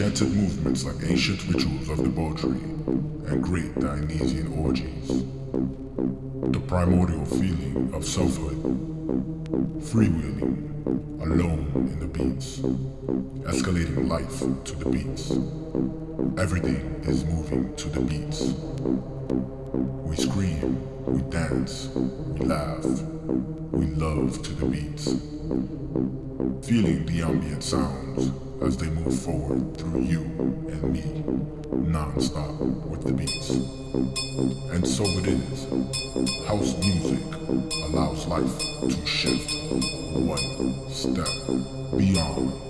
enchanted movements like ancient rituals of debauchery and great Dionysian orgies. The primordial feeling of selfhood, freewheeling, alone in the beats, escalating life to the beats. Everything is moving to the beats. We scream, we dance, we laugh, we love to the beats. Feeling the ambient sounds as they move forward through you and me, non-stop with the beats. And so it is. House music allows life to shift one step beyond.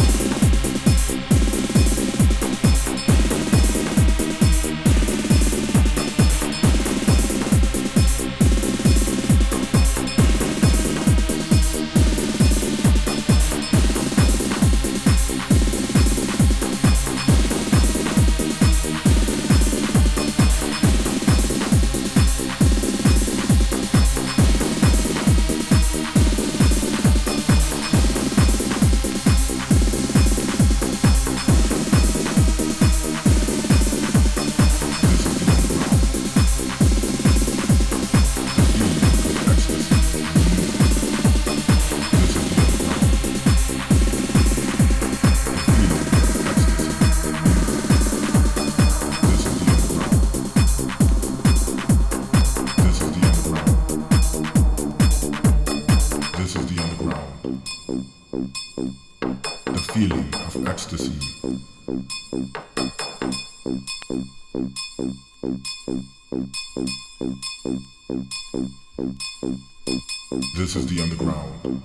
This is the underground.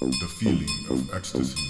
The feeling of ecstasy.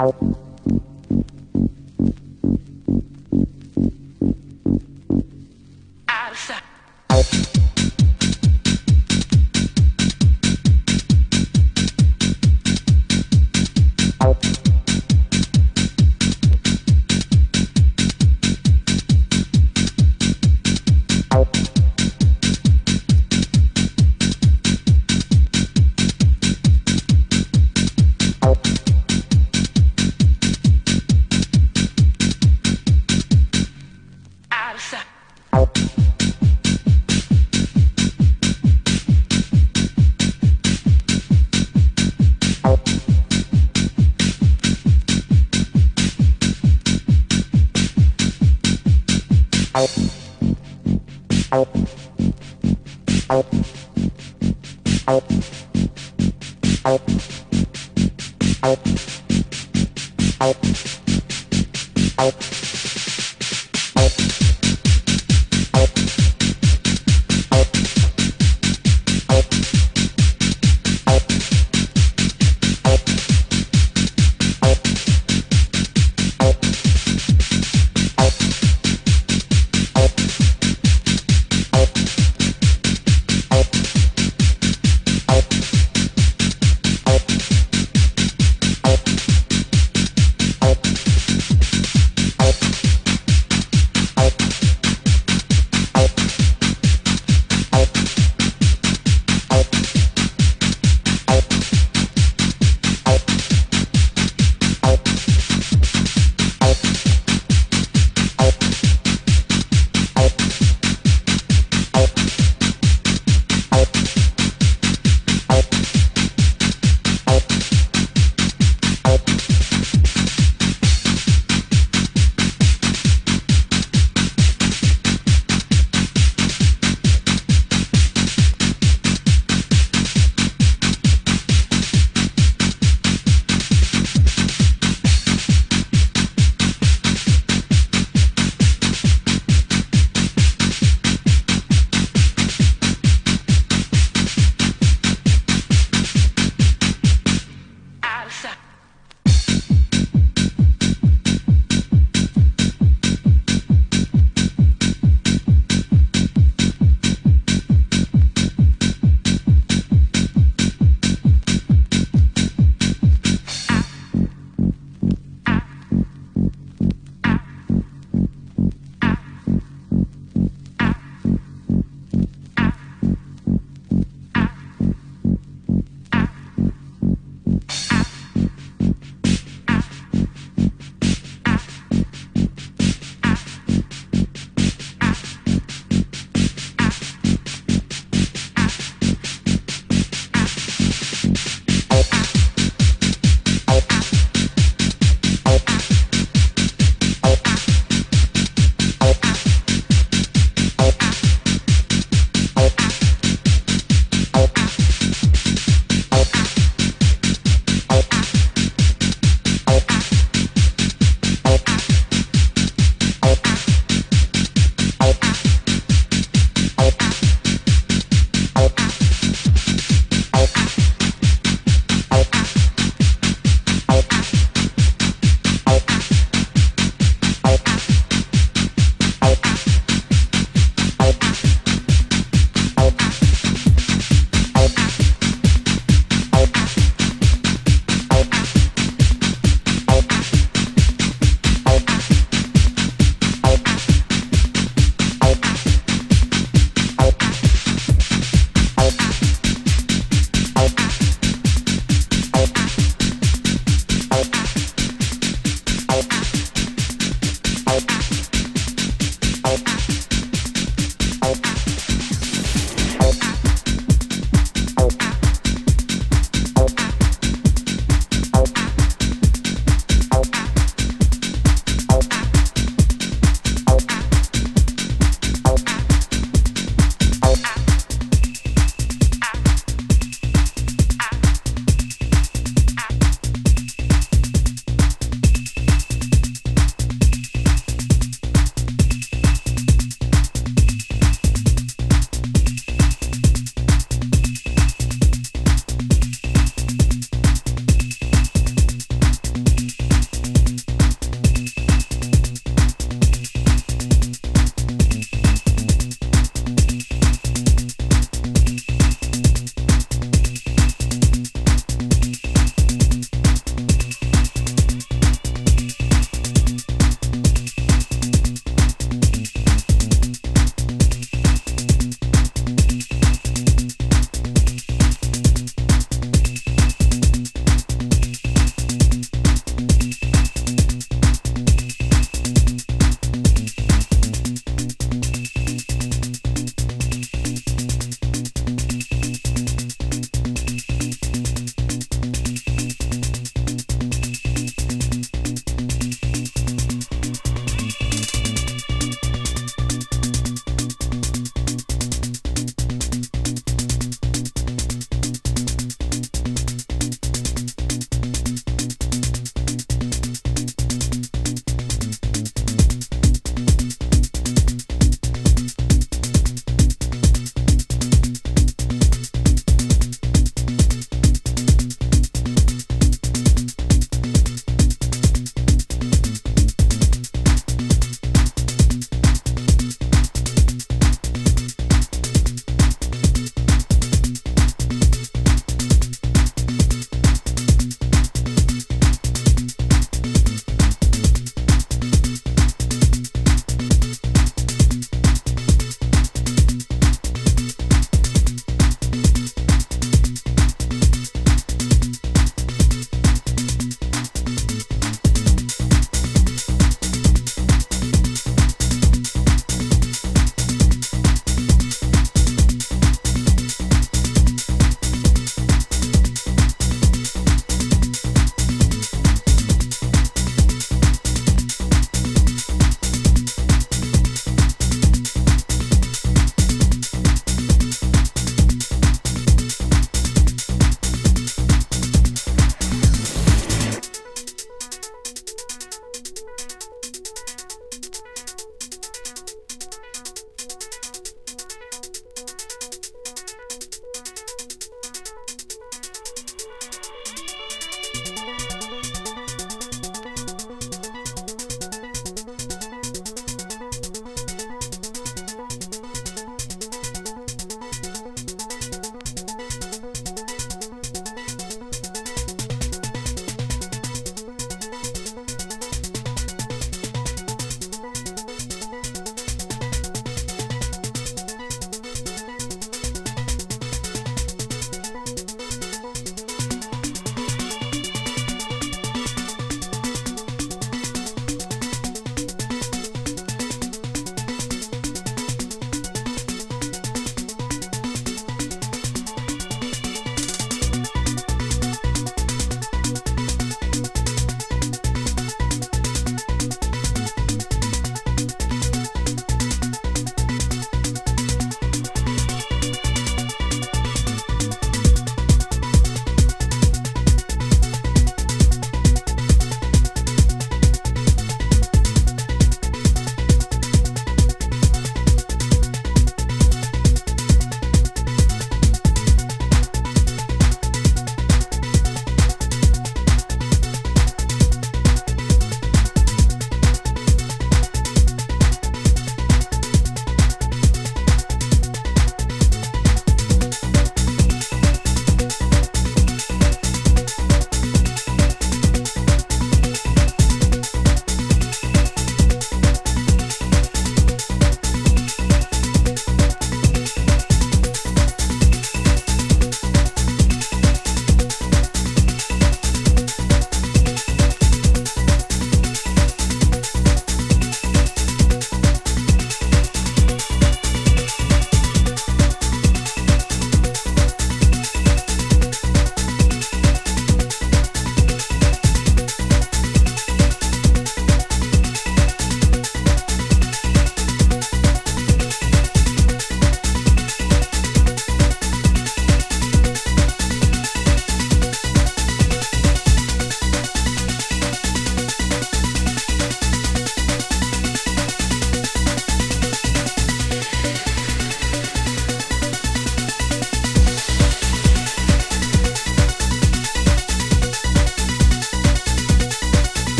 Out.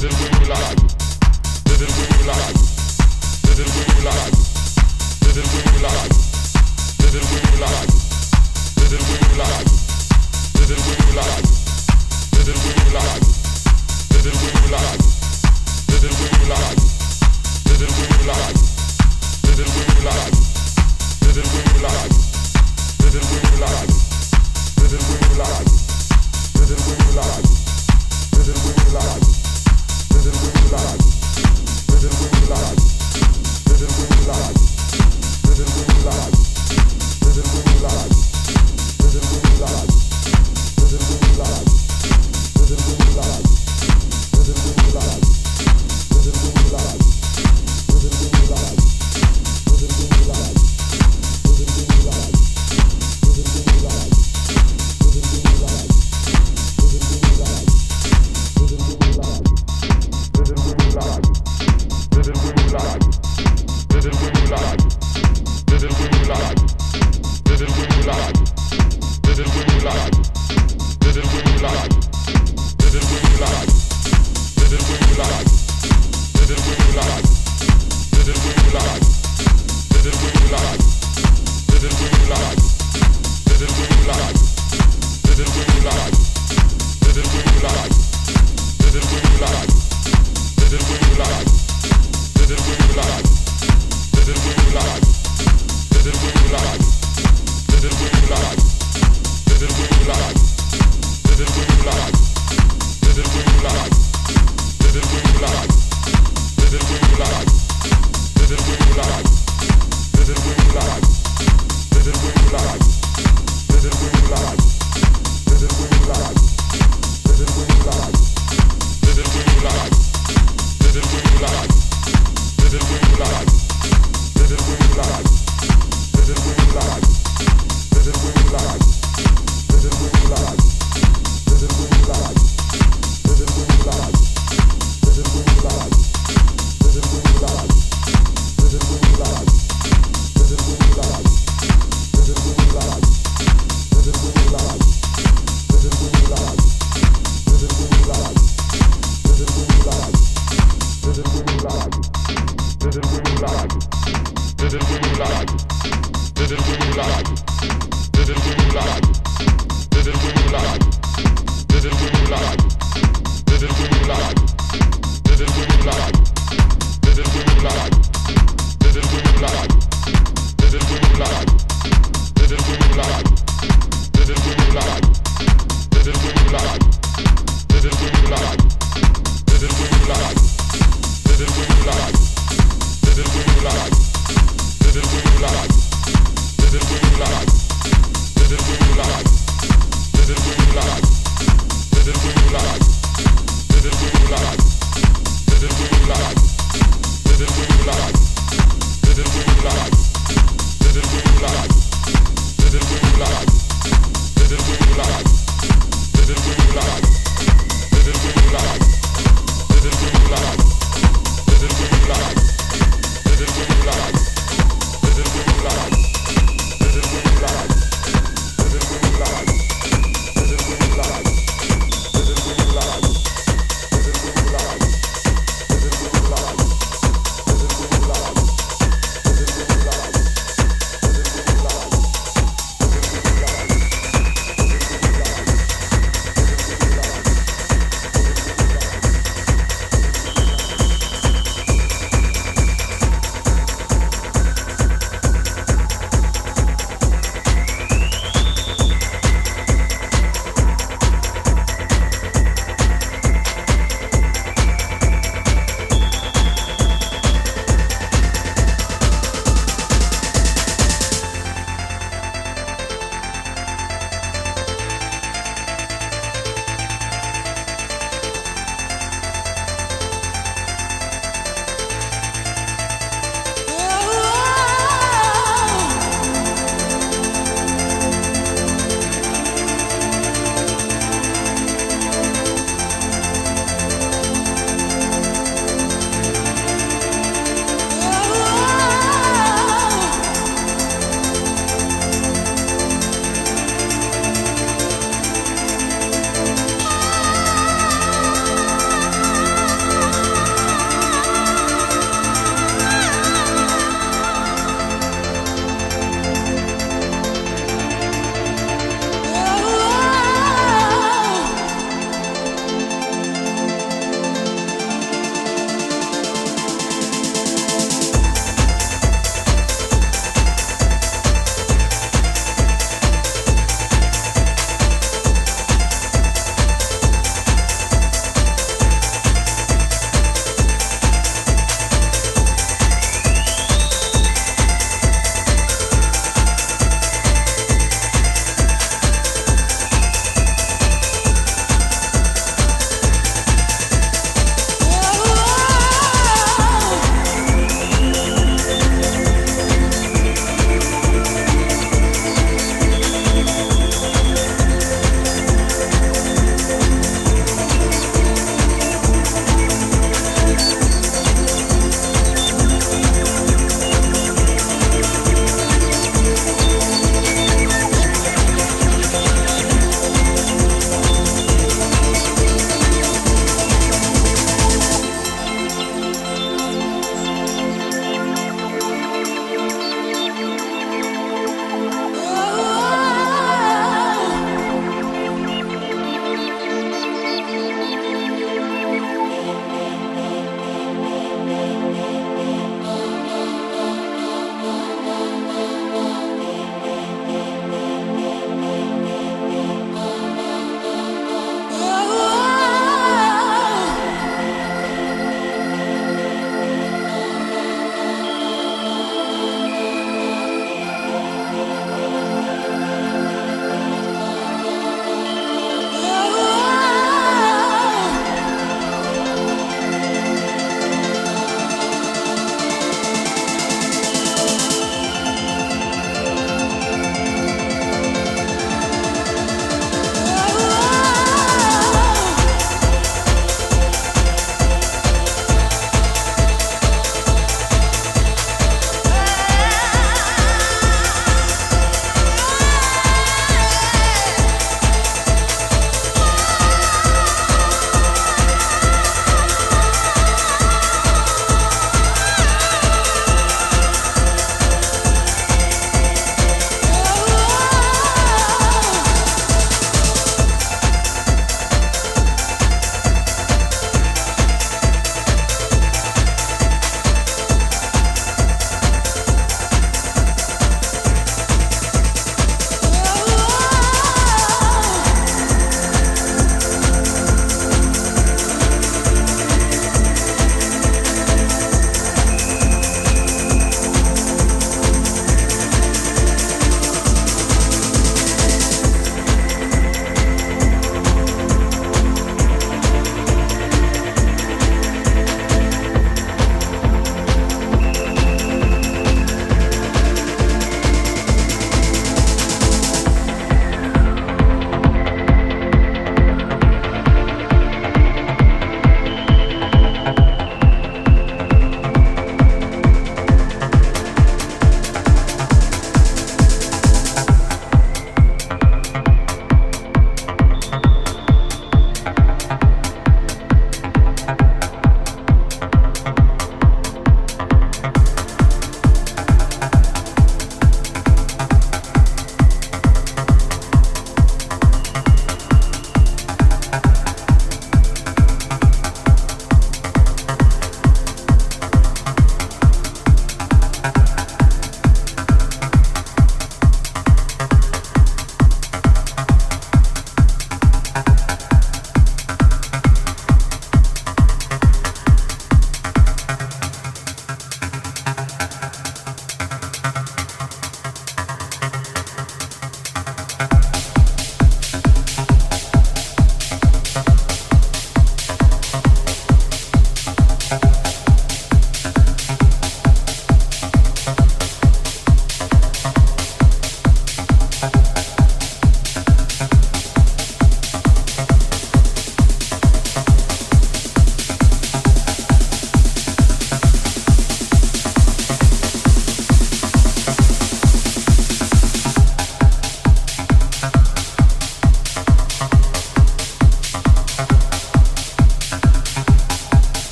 Live it with your life. life. Living with life. Living with life.